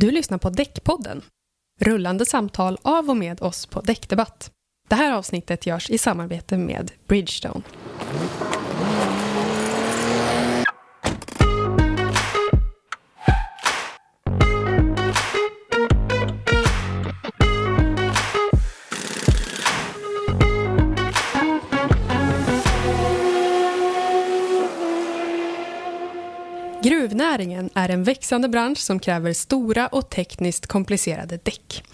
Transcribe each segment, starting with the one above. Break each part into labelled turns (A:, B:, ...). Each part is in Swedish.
A: Du lyssnar på Däckpodden. Rullande samtal av och med oss på Däckdebatt. Det här avsnittet görs i samarbete med Bridgestone. Gruvnäringen är en växande bransch som kräver stora och tekniskt komplicerade däck.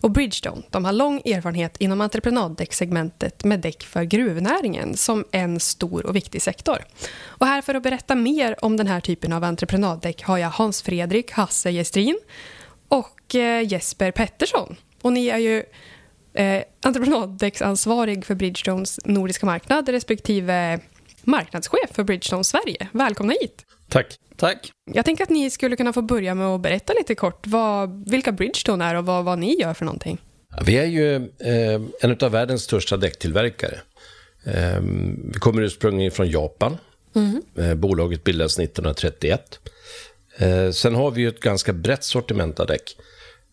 A: Och Bridgestone de har lång erfarenhet inom entreprenaddäcksegmentet med däck för gruvnäringen som en stor och viktig sektor. Och här för att berätta mer om den här typen av entreprenaddäck har jag Hans Fredrik Hasse Gestrin och eh, Jesper Pettersson. Och ni är ju eh, entreprenaddäcksansvarig för Bridgestones nordiska marknad respektive marknadschef för Bridgestone Sverige. Välkomna hit!
B: Tack.
C: Tack.
A: Jag tänkte att ni skulle kunna få börja med att berätta lite kort vad, vilka Bridgestone är och vad, vad ni gör för någonting.
B: Vi är ju eh, en av världens största däcktillverkare. Eh, vi kommer ursprungligen från Japan. Mm. Eh, bolaget bildades 1931. Eh, sen har vi ju ett ganska brett sortiment av däck.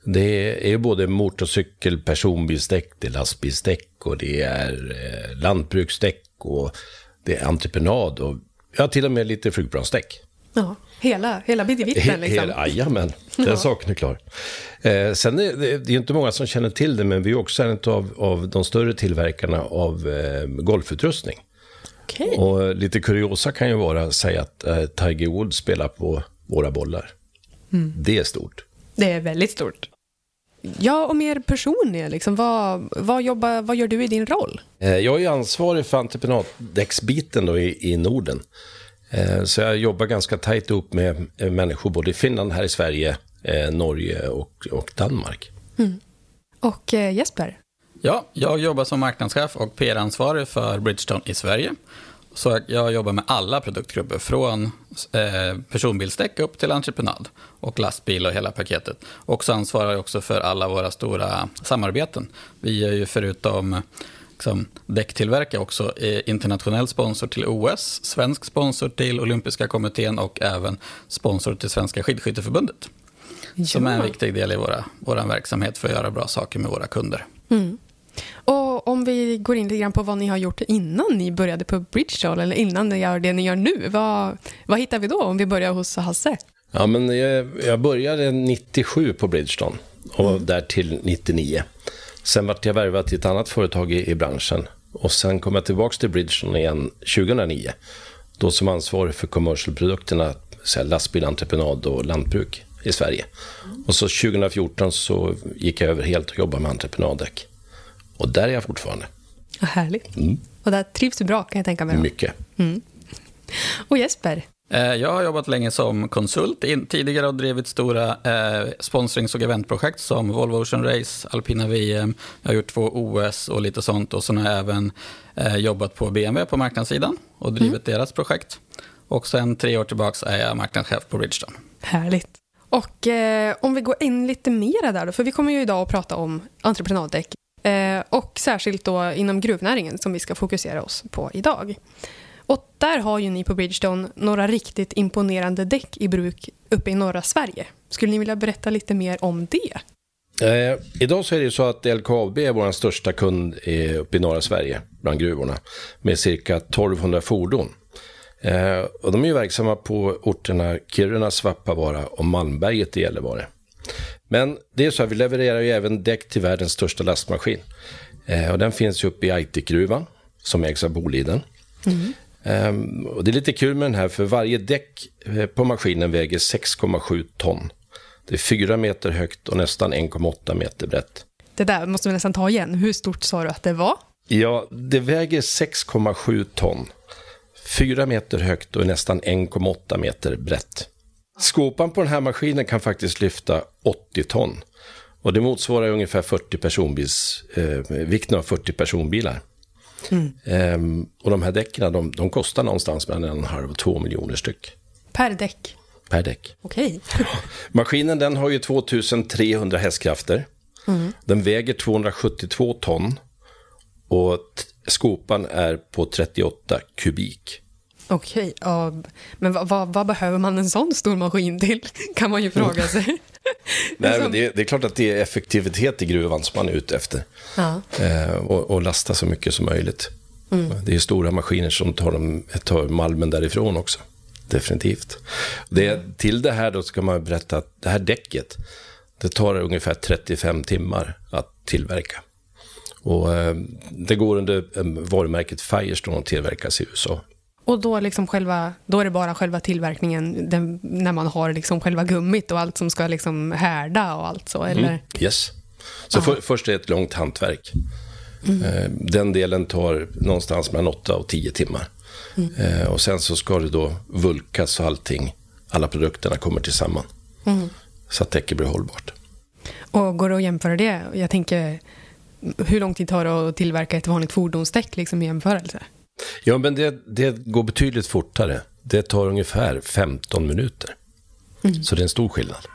B: Det är både motorcykel, personbilsdäck, det är lastbilsdäck och det är eh, lantbruksdäck och det är entreprenad och ja, till och med lite flygplansdäck.
A: Ja, hela, hela bidivitten liksom.
B: Jajamän, den ja. saken är klar. Eh, sen är det, det är inte många som känner till det, men vi är också en av, av de större tillverkarna av eh, golfutrustning.
A: Okay.
B: Och lite kuriosa kan ju vara att säga att eh, Tiger Woods spelar på våra bollar. Mm. Det är stort.
A: Det är väldigt stort. Ja, och mer personligen, liksom, vad, vad, jobbar, vad gör du i din roll?
B: Eh, jag är ansvarig för entreprenaddäcksbiten då i, i Norden. Eh, så jag jobbar ganska tajt upp med eh, människor både i Finland, här i Sverige, eh, Norge och, och Danmark.
A: Mm. Och Jesper?
C: Ja, jag jobbar som marknadschef och PR-ansvarig för Bridgestone i Sverige. Så jag jobbar med alla produktgrupper, från personbilsdäck upp till entreprenad och lastbil och hela paketet. Och så ansvarar jag också för alla våra stora samarbeten. Vi är ju förutom liksom, däcktillverkare också internationell sponsor till OS, svensk sponsor till olympiska kommittén och även sponsor till Svenska skidskytteförbundet. Ja. Som är en viktig del i våra, vår verksamhet för att göra bra saker med våra kunder.
A: Mm. Och om vi går in lite grann på vad ni har gjort innan ni började på Bridgestone eller innan ni gör det ni gör nu. Vad, vad hittar vi då om vi börjar hos Hasse?
B: Ja, men jag, jag började 97 på Bridgestone och mm. där till 99. Sen vart jag värvad till ett annat företag i, i branschen. Och sen kom jag tillbaka till Bridgestone igen 2009. Då som ansvarig för commercialprodukterna, lastbil, entreprenad och lantbruk i Sverige. Och så 2014 så gick jag över helt och jobbade med entreprenaddäck. Och där är jag fortfarande.
A: Vad härligt. Mm. Och där trivs du bra kan jag tänka mig.
B: Mycket.
A: Mm. Och Jesper,
C: jag har jobbat länge som konsult. Tidigare har drivit stora eh, sponsrings och eventprojekt som Volvo Ocean Race, Alpina VM. Jag har gjort två OS och lite sånt. Och sen har jag även eh, jobbat på BMW på marknadssidan och drivit mm. deras projekt. Och sen tre år tillbaka är jag marknadschef på Bridgestone.
A: Härligt. Och eh, om vi går in lite mer där då, för vi kommer ju idag att prata om entreprenaddäck. Eh, och särskilt då inom gruvnäringen som vi ska fokusera oss på idag. Och där har ju ni på Bridgestone några riktigt imponerande däck i bruk uppe i norra Sverige. Skulle ni vilja berätta lite mer om det?
B: Eh, idag så är det så att LKAB är vår största kund eh, uppe i norra Sverige, bland gruvorna, med cirka 1200 fordon. Eh, och de är ju verksamma på orterna Kiruna, Svappavaara och Malmberget i Gällivare. Men det är så att vi levererar ju även däck till världens största lastmaskin. Eh, och den finns ju uppe i Aitikgruvan, som ägs av Boliden. Mm. Um, och det är lite kul med den här, för varje däck eh, på maskinen väger 6,7 ton. Det är 4 meter högt och nästan 1,8 meter brett.
A: Det där måste vi nästan ta igen. Hur stort sa du att det var?
B: Ja, det väger 6,7 ton. 4 meter högt och nästan 1,8 meter brett. Skopan på den här maskinen kan faktiskt lyfta 80 ton. Och det motsvarar ungefär 40 personbils, eh, vikten av 40 personbilar. Mm. Ehm, och de här däcken, de, de, kostar någonstans mellan en halv och två miljoner styck.
A: Per däck?
B: Per däck.
A: Okej.
B: Okay. Maskinen den har ju 2300 hästkrafter. Mm. Den väger 272 ton. Och skopan är på 38 kubik.
A: Okej, okay, uh, men vad, vad, vad, behöver man en sån stor maskin till? Kan man ju fråga sig.
B: Nej, men det, det, är klart att det är effektivitet i gruvan som man är ute efter. Ja. Eh, och, och, lasta så mycket som möjligt. Mm. Det är stora maskiner som tar, dem, tar malmen därifrån också. Definitivt. Det, till det här då ska man berätta att det här däcket, det tar ungefär 35 timmar att tillverka. Och eh, det går under eh, varumärket Firestone att tillverkas i USA.
A: Och då, liksom själva, då är det bara själva tillverkningen, den, när man har liksom själva gummit och allt som ska liksom härda och allt så, eller? Mm,
B: yes. Så för, först är det ett långt hantverk. Mm. Eh, den delen tar någonstans mellan 8 och 10 timmar. Mm. Eh, och sen så ska det då vulkas och allting, alla produkterna kommer tillsammans. Mm. Så att däcket blir hållbart.
A: Och går det att jämföra det? Jag tänker, hur lång tid tar det att tillverka ett vanligt fordonsdäck liksom, i jämförelse?
B: Ja, men det, det går betydligt fortare. Det tar ungefär 15 minuter. Mm. Så det är en stor skillnad.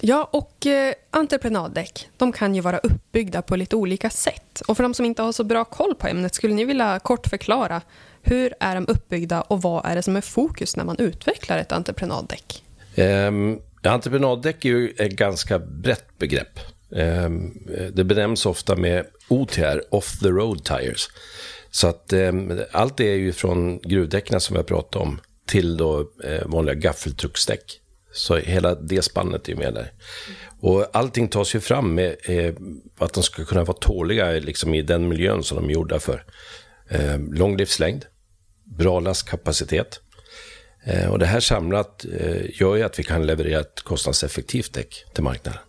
A: Ja, och eh, entreprenaddäck, de kan ju vara uppbyggda på lite olika sätt. Och för de som inte har så bra koll på ämnet, skulle ni vilja kort förklara hur är de uppbyggda och vad är det som är fokus när man utvecklar ett entreprenaddäck?
B: Um, entreprenaddäck är ju ett ganska brett begrepp. Ehm, det benämns ofta med OTR, off the road tires. Så att ehm, allt det är ju från gruvdäcken som jag pratade om till då eh, vanliga gaffeltrucksdäck. Så hela det spannet är med där. Och allting tas ju fram med eh, att de ska kunna vara tåliga liksom, i den miljön som de är gjorda för. Ehm, Lång livslängd, bra lastkapacitet. Och det här samlat eh, gör ju att vi kan leverera ett kostnadseffektivt däck till marknaden.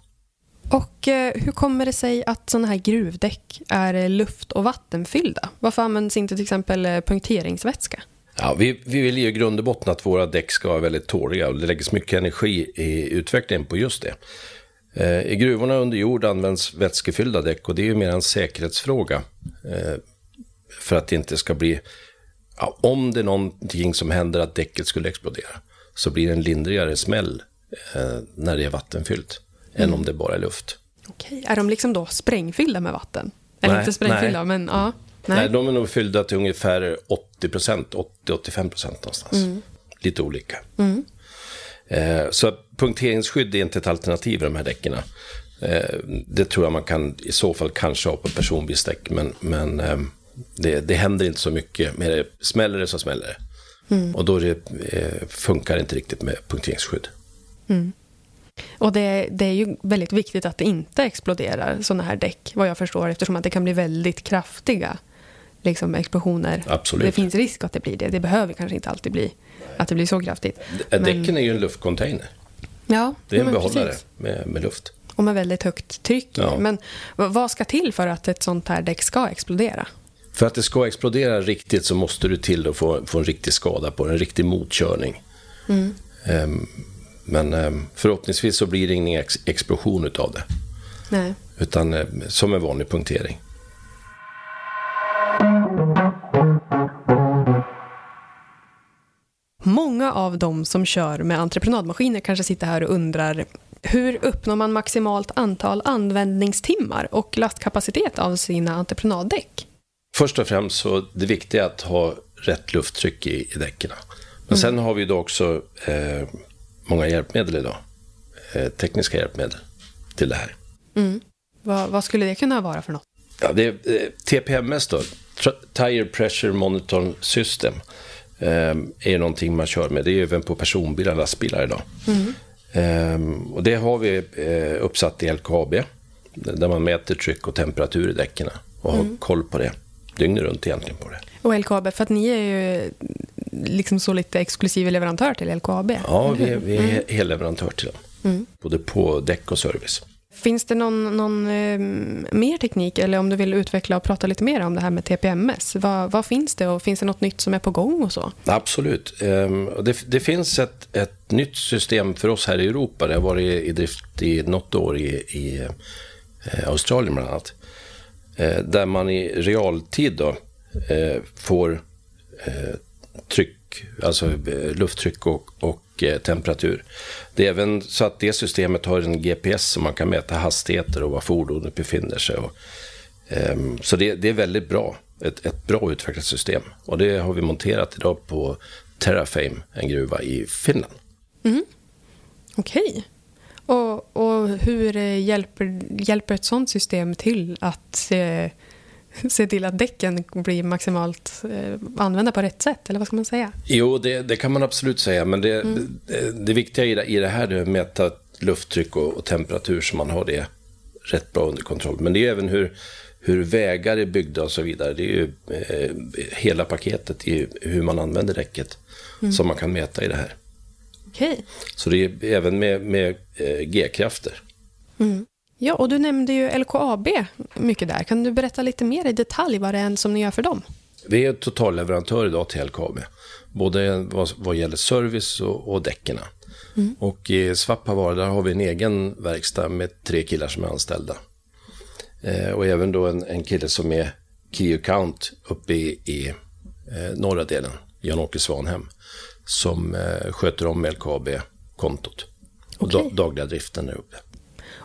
A: Och eh, hur kommer det sig att sådana här gruvdäck är eh, luft och vattenfyllda? Varför används inte till exempel eh, punkteringsvätska?
B: Ja, vi, vi vill ju i grund och botten att våra däck ska vara väldigt tåliga och det läggs mycket energi i utvecklingen på just det. I gruvorna under jord används vätskefyllda däck och det är ju mer en säkerhetsfråga. För att det inte ska bli, ja, om det är någonting som händer att däcket skulle explodera, så blir det en lindrigare smäll när det är vattenfyllt, mm. än om det bara är luft.
A: Okej, är de liksom då sprängfyllda med vatten? Eller nej, inte sprängfyllda, nej. men ja.
B: Nej. nej, de är nog fyllda till ungefär 80 procent, 80-85 procent någonstans. Mm. Lite olika. Mm. Eh, så punkteringsskydd är inte ett alternativ i de här däcken. Eh, det tror jag man kan i så fall kanske ha på personbilsdäck, men, men eh, det, det händer inte så mycket. Med det. Smäller det så smäller det. Mm. Och då det, eh, funkar det inte riktigt med punkteringsskydd. Mm.
A: Och det, det, är ju väldigt viktigt att det inte exploderar sådana här däck, vad jag förstår, eftersom att det kan bli väldigt kraftiga liksom, explosioner.
B: Absolut.
A: Det finns risk att det blir det. Det behöver kanske inte alltid bli att det blir så kraftigt.
B: Men... Däcken är ju en luftcontainer.
A: Ja,
B: det är en behållare med, med, luft.
A: Och med väldigt högt tryck. Ja. Men vad ska till för att ett sånt här däck ska explodera?
B: För att det ska explodera riktigt så måste du till att få, få en riktig skada på en riktig motkörning. Mm. Um, men um, förhoppningsvis så blir det ingen ex explosion utav det. Nej. Utan um, som en vanlig punktering.
A: Många av de som kör med entreprenadmaskiner kanske sitter här och undrar hur uppnår man maximalt antal användningstimmar och lastkapacitet av sina entreprenaddäck?
B: Först och främst så det viktiga är att ha rätt lufttryck i, i däcken. Men mm. sen har vi då också eh, många hjälpmedel idag. Eh, tekniska hjälpmedel till det här.
A: Mm. Vad, vad, skulle det kunna vara för något?
B: Ja, det är eh, TPMS då, Tire Pressure Monitoring System. Eh, är någonting man kör med. Det är även på personbilar och lastbilar idag. Mm. Eh, och det har vi eh, uppsatt i LKAB. Där man mäter tryck och temperatur i däcken. Och mm. har koll på det. Dygnet runt egentligen på det.
A: Och LKAB, för att ni är ju liksom så lite exklusiv leverantör till LKAB.
B: Ja, vi, vi är mm. helleverantör till dem. Mm. Både på däck och service.
A: Finns det någon, någon eh, mer teknik eller om du vill utveckla och prata lite mer om det här med TPMS? Vad, vad finns det och finns det något nytt som är på gång och så?
B: Absolut. Um, det, det, finns ett, ett nytt system för oss här i Europa. Det har varit i drift i något år i, i uh, Australien bland annat. Uh, där man i realtid då, uh, får tryck, alltså eh, lufttryck och, och Eh, temperatur. Det är även så att det systemet har en GPS som man kan mäta hastigheter och var fordonet befinner sig. Och, um, så det, det, är väldigt bra. Ett, ett bra utvecklat system. Och det har vi monterat idag på Terrafame, en gruva i Finland.
A: Mm. Okej. Okay. Och, och hur eh, hjälper, hjälper ett sånt system till att eh se till att däcken blir maximalt eh, använda på rätt sätt? Eller vad ska man säga?
B: Jo, det, det kan man absolut säga. Men det, mm. det, det, viktiga i det, i det här är att mäta lufttryck och, och, temperatur så man har det rätt bra under kontroll. Men det är även hur, hur vägar är byggda och så vidare. Det är ju eh, hela paketet i hur man använder däcket mm. som man kan mäta i det här.
A: Okay.
B: Så det är även med, med eh, G-krafter.
A: Mm. Ja, och du nämnde ju LKAB mycket där. Kan du berätta lite mer i detalj vad det är som ni gör för dem?
B: Vi är totalleverantör idag till LKAB. Både vad, vad gäller service och, och däcken. Mm. Och i Svappavaara där har vi en egen verkstad med tre killar som är anställda. Eh, och även då en, en kille som är Key Account uppe i, i eh, norra delen, Jan-Åke Svanhem som eh, sköter om LKAB-kontot och okay. dagliga driften där uppe.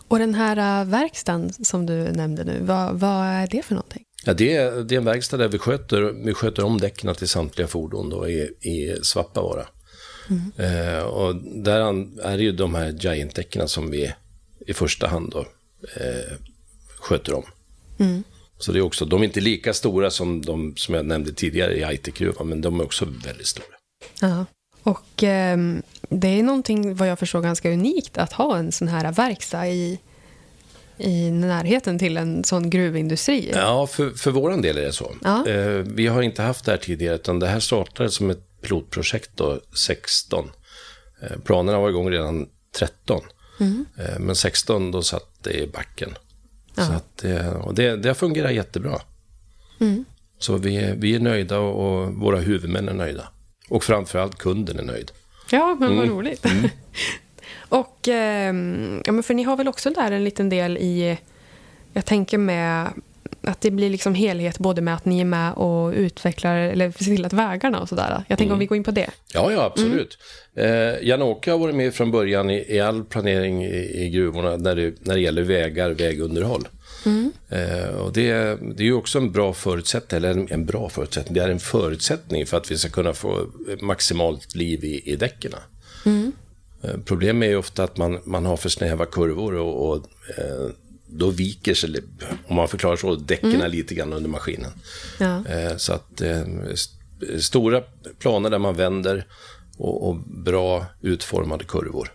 A: Och den här uh, verkstaden som du nämnde nu, vad, vad är det för någonting?
B: Ja, det, är, det är en verkstad där vi sköter, vi sköter om däcken till samtliga fordon då i, i Svappavaara. Mm. Eh, och där är det ju de här Giant-däcken som vi i första hand då, eh, sköter om. Mm. Så det är också, de är inte lika stora som de som jag nämnde tidigare i Aitikgruvan, men de är också väldigt stora.
A: Ja. Och eh, det är någonting, vad jag förstår, ganska unikt att ha en sån här verkstad i, i närheten till en sån gruvindustri.
B: Ja, för, för vår del är det så. Ja. Eh, vi har inte haft det här tidigare, utan det här startade som ett pilotprojekt då, 16. Eh, planerna var igång redan 13. Mm. Eh, men 16, då satt det i backen. Ja. Så att, eh, och det, det har fungerat jättebra. Mm. Så vi, vi är nöjda och, och våra huvudmän är nöjda. Och framförallt kunden är nöjd.
A: Ja, men vad mm. roligt. Mm. och, eh, ja, men för ni har väl också där en liten del i, jag tänker med att det blir liksom helhet både med att ni är med och utvecklar eller ser till att vägarna och sådär. Jag tänker mm. om vi går in på det.
B: Ja, ja absolut. Mm. Eh, Jan-Åke har varit med från början i, i all planering i, i gruvorna när det, när det gäller vägar, vägunderhåll. Mm. Eh, och det, det är ju också en bra förutsättning, eller en, en, bra förutsättning, det är en förutsättning för att vi ska kunna få maximalt liv i, i däcken. Mm. Eh, problemet är ju ofta att man, man har för snäva kurvor och, och eh, då viker sig, om man förklarar så, däcken mm. lite grann under maskinen. Ja. Eh, så att eh, st stora planer där man vänder och, och bra utformade kurvor.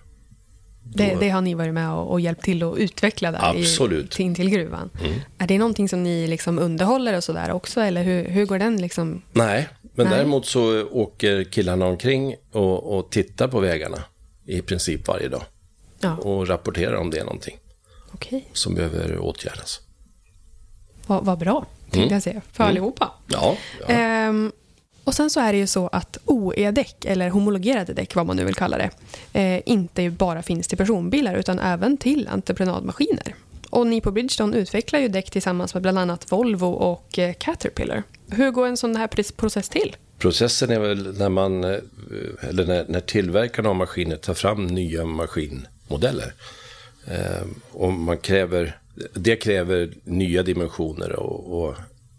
A: Det, det, har ni varit med och, och hjälpt till att utveckla där
B: Absolut.
A: i, in till gruvan. Mm. Är det någonting som ni liksom underhåller och sådär också, eller hur, hur går den liksom?
B: Nej, men Nej. däremot så åker killarna omkring och, och tittar på vägarna i princip varje dag. Ja. Och rapporterar om det är någonting
A: okay.
B: som behöver åtgärdas.
A: Vad, vad bra, tänkte mm. jag säga, för mm. allihopa.
B: Ja, ja.
A: Ehm, och sen så är det ju så att OE-däck, eller homologerade däck, vad man nu vill kalla det, eh, inte bara finns till personbilar utan även till entreprenadmaskiner. Och ni på Bridgestone utvecklar ju däck tillsammans med bland annat Volvo och eh, Caterpillar. Hur går en sån här process till?
B: Processen är väl när man, eh, eller när, när tillverkarna av maskiner tar fram nya maskinmodeller. Eh, och man kräver, det kräver nya dimensioner och, och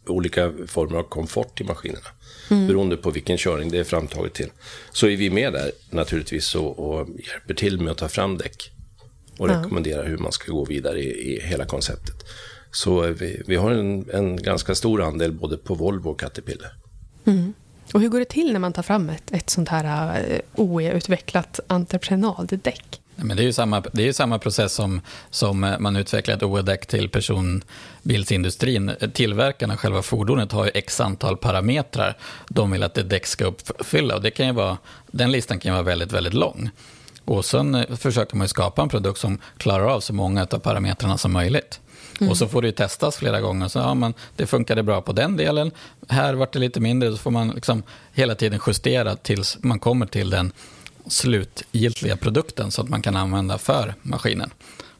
B: olika former av komfort i maskinerna. Mm. Beroende på vilken körning det är framtaget till. Så är vi med där naturligtvis och, och hjälper till med att ta fram däck. Och ja. rekommenderar hur man ska gå vidare i, i hela konceptet. Så vi, vi har en, en, ganska stor andel både på Volvo och Caterpillar.
A: Mm. Och hur går det till när man tar fram ett, ett sånt här uh, OE-utvecklat entreprenaddäck?
C: Men det är ju samma, det är samma process som, som eh, man utvecklar ett OE-däck till personbilsindustrin. Tillverkarna, själva fordonet, har ju x antal parametrar de vill att ett däck ska uppfylla. Och det kan ju vara, den listan kan ju vara väldigt, väldigt lång. Och sen eh, försöker man ju skapa en produkt som klarar av så många av parametrarna som möjligt. Mm. Och så får det ju testas flera gånger. Så, ja, men det funkade bra på den delen. Här vart det lite mindre. Så får man liksom hela tiden justera tills man kommer till den slutgiltiga produkten så att man kan använda för maskinen.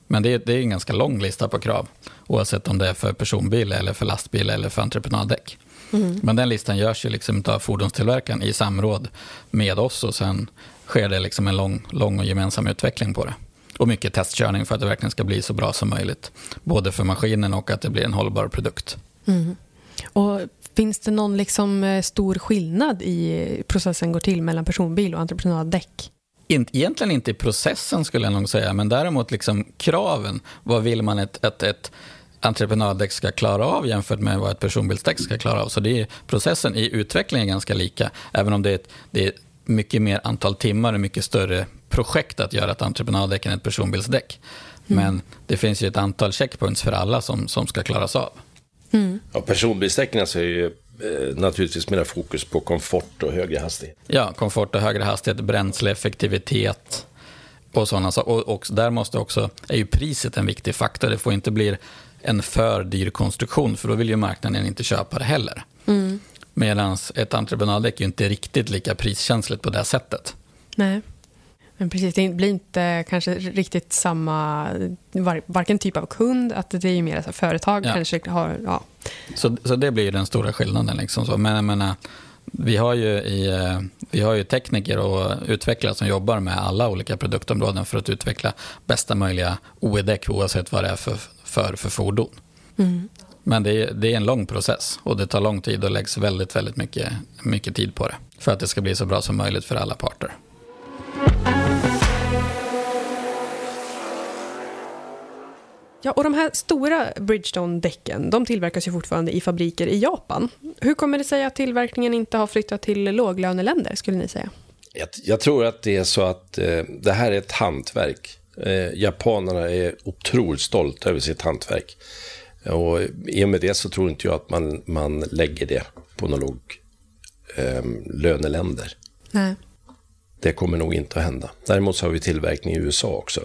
C: Men det är, det är en ganska lång lista på krav, oavsett om det är för personbil, eller för lastbil eller för entreprenaddäck. Mm. Men den listan görs ju liksom av fordonstillverkaren i samråd med oss och sen sker det liksom en lång, lång och gemensam utveckling på det. Och mycket testkörning för att det verkligen ska bli så bra som möjligt. Både för maskinen och att det blir en hållbar produkt.
A: Mm. Och Finns det någon liksom eh, stor skillnad i processen går till mellan personbil och entreprenaddäck?
C: Egentligen inte i processen skulle jag nog säga, men däremot liksom kraven. Vad vill man att ett, ett entreprenaddäck ska klara av jämfört med vad ett personbilsdäck ska klara av. Så det är, processen i utvecklingen är ganska lika, även om det är, ett, det är mycket mer antal timmar och mycket större projekt att göra ett entreprenaddäck än ett personbilsdäck. Mm. Men det finns ju ett antal checkpoints för alla som, som ska klaras av.
B: Mm. Ja, personbilsdäcken alltså är ju eh, naturligtvis mer fokus på komfort och högre hastighet.
C: Ja, komfort och högre hastighet, bränsleeffektivitet och sådana saker. Och, och där måste också, är ju priset en viktig faktor. Det får inte bli en för dyr konstruktion, för då vill ju marknaden inte köpa det heller. Mm. Medan ett entreprenaddäck är ju inte riktigt lika priskänsligt på det sättet.
A: Nej. Men precis, det blir inte kanske riktigt samma, var, varken typ av kund, att det är mer så företag ja. kanske har, ja.
C: Så, så det blir ju den stora skillnaden. Liksom så. Men jag menar, vi har, ju i, eh, vi har ju tekniker och utvecklare som jobbar med alla olika produktområden för att utveckla bästa möjliga OE-däck oavsett vad det är för, för, för fordon. Mm. Men det är, det är en lång process och det tar lång tid och läggs väldigt, väldigt mycket, mycket tid på det för att det ska bli så bra som möjligt för alla parter.
A: Ja, och de här stora Bridgestone-däcken de tillverkas ju fortfarande i fabriker i Japan. Hur kommer det sig att tillverkningen inte har flyttat till låglöneländer, skulle ni säga?
B: Jag, jag tror att det är så att eh, det här är ett hantverk. Eh, japanerna är otroligt stolta över sitt hantverk. Och i och med det så tror inte jag att man, man lägger det på några låg eh, löneländer.
A: Nej.
B: Det kommer nog inte att hända. Däremot så har vi tillverkning i USA också.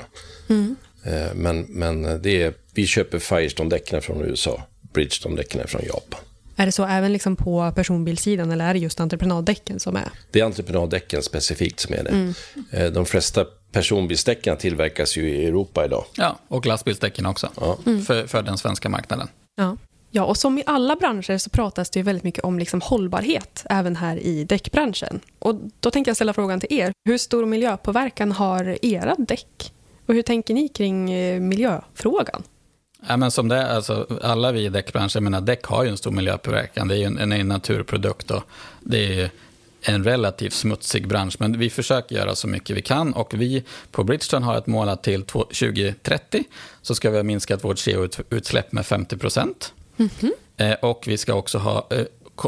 B: Mm. Eh, men, men det är, vi köper Firestone-däcken från USA, Bridgestone-däcken från Japan.
A: Är det så även liksom på personbilsidan eller är det just entreprenaddäcken som är?
B: Det är entreprenaddäcken specifikt som är det. Mm. Eh, de flesta personbilsdäcken tillverkas ju i Europa idag.
C: Ja, och lastbilsdäcken också. Ja. Mm. För, för den svenska marknaden.
A: Ja. Ja, och som i alla branscher så pratas det ju väldigt mycket om liksom hållbarhet, även här i däckbranschen. Och då tänker jag ställa frågan till er. Hur stor miljöpåverkan har era däck? Och hur tänker ni kring eh, miljöfrågan?
C: Ja, men som det, alltså, alla vi i däckbranschen, menar, däck har ju en stor miljöpåverkan. Det är ju en, en naturprodukt och det är en relativt smutsig bransch. Men vi försöker göra så mycket vi kan och vi på Bridgestone har ett mål att till 2030 så ska vi ha minskat vårt CO2-utsläpp med 50 procent. Mm -hmm. Och vi ska också ha eh,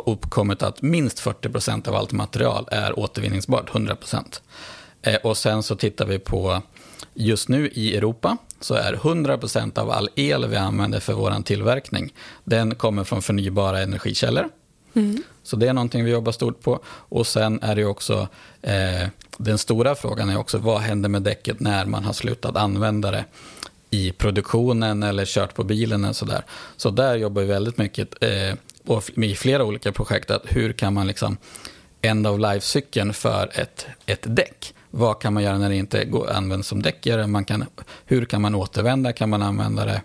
C: uppkommit att minst 40 procent av allt material är återvinningsbart, 100 procent. Och sen så tittar vi på Just nu i Europa så är 100% av all el vi använder för vår tillverkning, den kommer från förnybara energikällor. Mm. Så det är någonting vi jobbar stort på. Och sen är det också, eh, den stora frågan är också vad händer med däcket när man har slutat använda det i produktionen eller kört på bilen och sådär. Så där jobbar vi väldigt mycket eh, och i flera olika projekt, att hur kan man liksom end of life-cykeln för ett, ett däck vad kan man göra när det inte går, används som däckare? Man kan, hur kan man återvända? Kan man använda det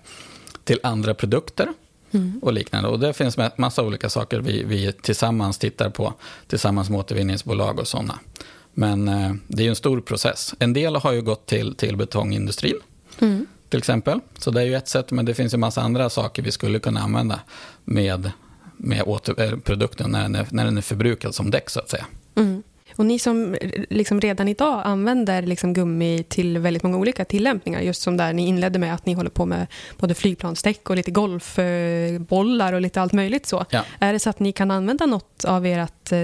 C: till andra produkter? Mm. och liknande. Och det finns massa olika saker vi, vi tillsammans tittar på, tillsammans med återvinningsbolag och sådana. Men eh, det är en stor process. En del har ju gått till, till betongindustrin, mm. till exempel. Så det är ju ett sätt, men det finns ju massa andra saker vi skulle kunna använda med, med åter, eh, produkten när den, är, när den är förbrukad som däck, så att säga. Mm.
A: Och ni som liksom redan idag använder liksom gummi till väldigt många olika tillämpningar, just som där ni inledde med att ni håller på med både flygplansdäck och lite golfbollar och lite allt möjligt så. Ja. Är det så att ni kan använda något av ert, eh,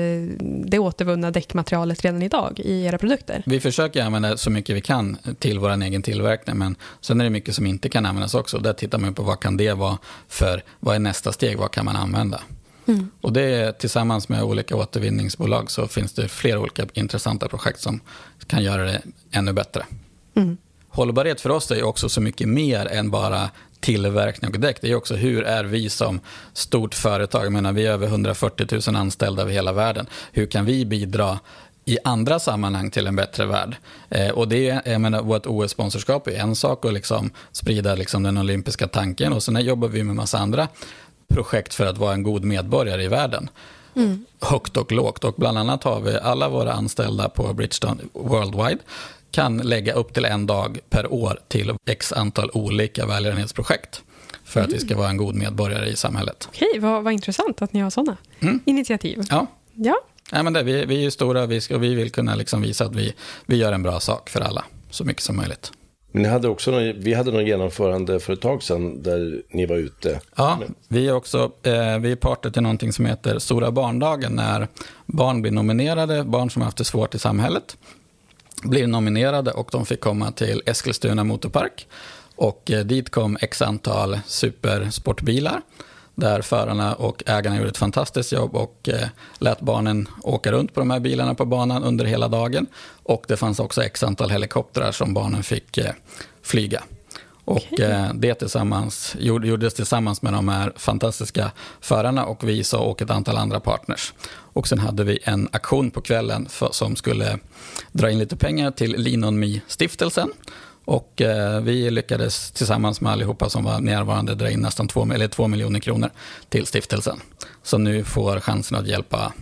A: det återvunna däckmaterialet redan idag i era produkter?
C: Vi försöker använda så mycket vi kan till vår egen tillverkning, men sen är det mycket som inte kan användas också. Där tittar man på vad kan det vara för, vad är nästa steg, vad kan man använda? Mm. Och det är, tillsammans med olika återvinningsbolag så finns det flera olika intressanta projekt som kan göra det ännu bättre. Mm. Hållbarhet för oss är också så mycket mer än bara tillverkning och däck. Det är också hur är vi som stort företag, jag menar, vi är över 140 000 anställda över hela världen. Hur kan vi bidra i andra sammanhang till en bättre värld. Eh, och det är, jag menar, vårt OS-sponsorskap är en sak att liksom sprida liksom den olympiska tanken och sen jobbar vi med massa andra projekt för att vara en god medborgare i världen. Mm. Högt och lågt. Och bland annat har vi alla våra anställda på Bridgestone Worldwide kan lägga upp till en dag per år till x antal olika välgörenhetsprojekt. för att vi ska vara en god medborgare i samhället.
A: Okej, vad, vad intressant att ni har sådana
C: Mm.
A: initiativ.
C: Ja,
A: Ja,
C: Nej, men det, vi, vi är ju stora vi ska, och vi vill kunna liksom visa att vi, vi gör en bra sak för alla, så mycket som möjligt.
B: Men ni hade också någon, vi hade någon genomförande för ett tag sedan där ni var ute.
C: Ja, vi är också eh, vi är parter till någonting som heter Stora barndagen, när barn blir nominerade, barn som har haft det svårt i samhället, blir nominerade och de fick komma till Eskilstuna motorpark. Och eh, dit kom x antal supersportbilar där förarna och ägarna gjorde ett fantastiskt jobb och eh, lät barnen åka runt på de här bilarna på banan under hela dagen. Och det fanns också x antal helikoptrar som barnen fick eh, flyga. Och eh, det tillsammans, gjord- gjordes tillsammans med de här fantastiska förarna och vi så och ett antal andra partners. Och sen hade vi en aktion på kvällen för, som skulle dra in lite pengar till Lean On Me-stiftelsen. Och eh, vi lyckades tillsammans med allihopa som var närvarande dra in nästan två, eller två miljoner kronor till stiftelsen. Som nu får chansen att hjälpa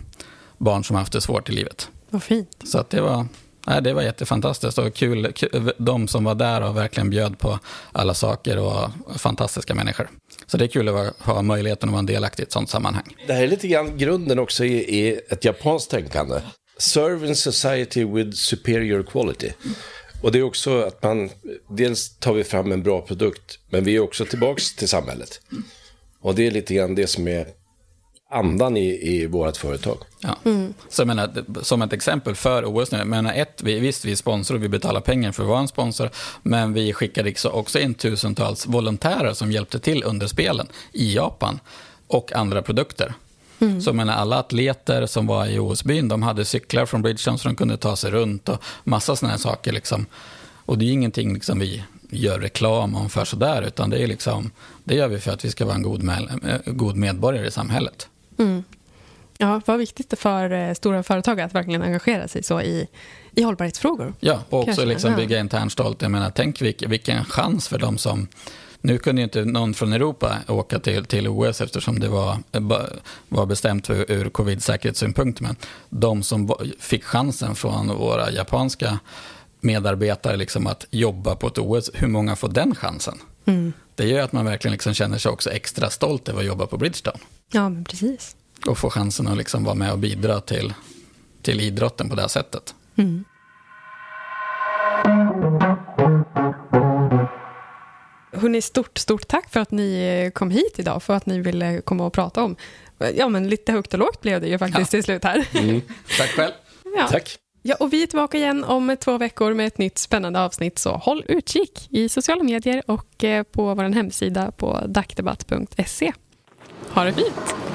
C: barn som haft det svårt i livet.
A: vad fint.
C: Så att det var, nej, det var jättefantastiskt och kul. kul. De som var där och verkligen bjöd på alla saker och fantastiska människor. Så det är kul att ha möjligheten att vara en delaktig i ett sånt sammanhang.
B: Det här är lite grann grunden också i, i ett japanskt tänkande. Serve in society with superior quality. Och det är också att man, dels tar vi fram en bra produkt, men vi är också tillbaks till samhället. Och det är lite grann det som är andan i, i vårt företag.
C: Ja. Så jag menar, som ett exempel för OS nu, jag menar ett, vi, visst vi är sponsor och vi betalar pengar för att vara en sponsor, men vi skickade också in tusentals volontärer som hjälpte till under spelen i Japan och andra produkter. Så jag menar, alla atleter som var i OS-byn, de hade cyklar från Bridgestone så de kunde ta sig runt och massa sådana här saker. Liksom. Och det är ingenting liksom, vi gör reklam om för sådär, utan det, är liksom, det gör vi för att vi ska vara en god, med, eh, god medborgare i samhället.
A: Ja, vad viktigt för eh, stora företag att verkligen engagera sig så i, i hållbarhetsfrågor.
C: Ja, och också
A: Kanske,
C: liksom bygga intern stolt. Jag menar, tänk vilken, vilken chans för de som... Nu kunde ju inte någon från Europa åka till, till OS eftersom det var, var bestämt ur, ur covid-säkerhetssynpunkt. Men de som fick chansen från våra japanska medarbetare liksom att jobba på ett OS, hur många får den chansen? Det gör att man verkligen liksom känner sig också extra stolt över att jobba på Bridgestone.
A: Ja, men precis.
C: Och få chansen att liksom vara med och bidra till, till idrotten på det här sättet.
A: Hörrni, stort, stort tack för att ni eh, kom hit idag, för att ni ville komma och prata om. Ja, men lite högt och lågt blev det ju faktiskt till slut här.
C: Tack själv.
A: Ja.
B: Tack!
A: Ja, och vi är tillbaka igen om två veckor med ett nytt spännande avsnitt, så håll utkik i sociala medier och eh, på vår hemsida på dackdebatt.se. Ha det fint!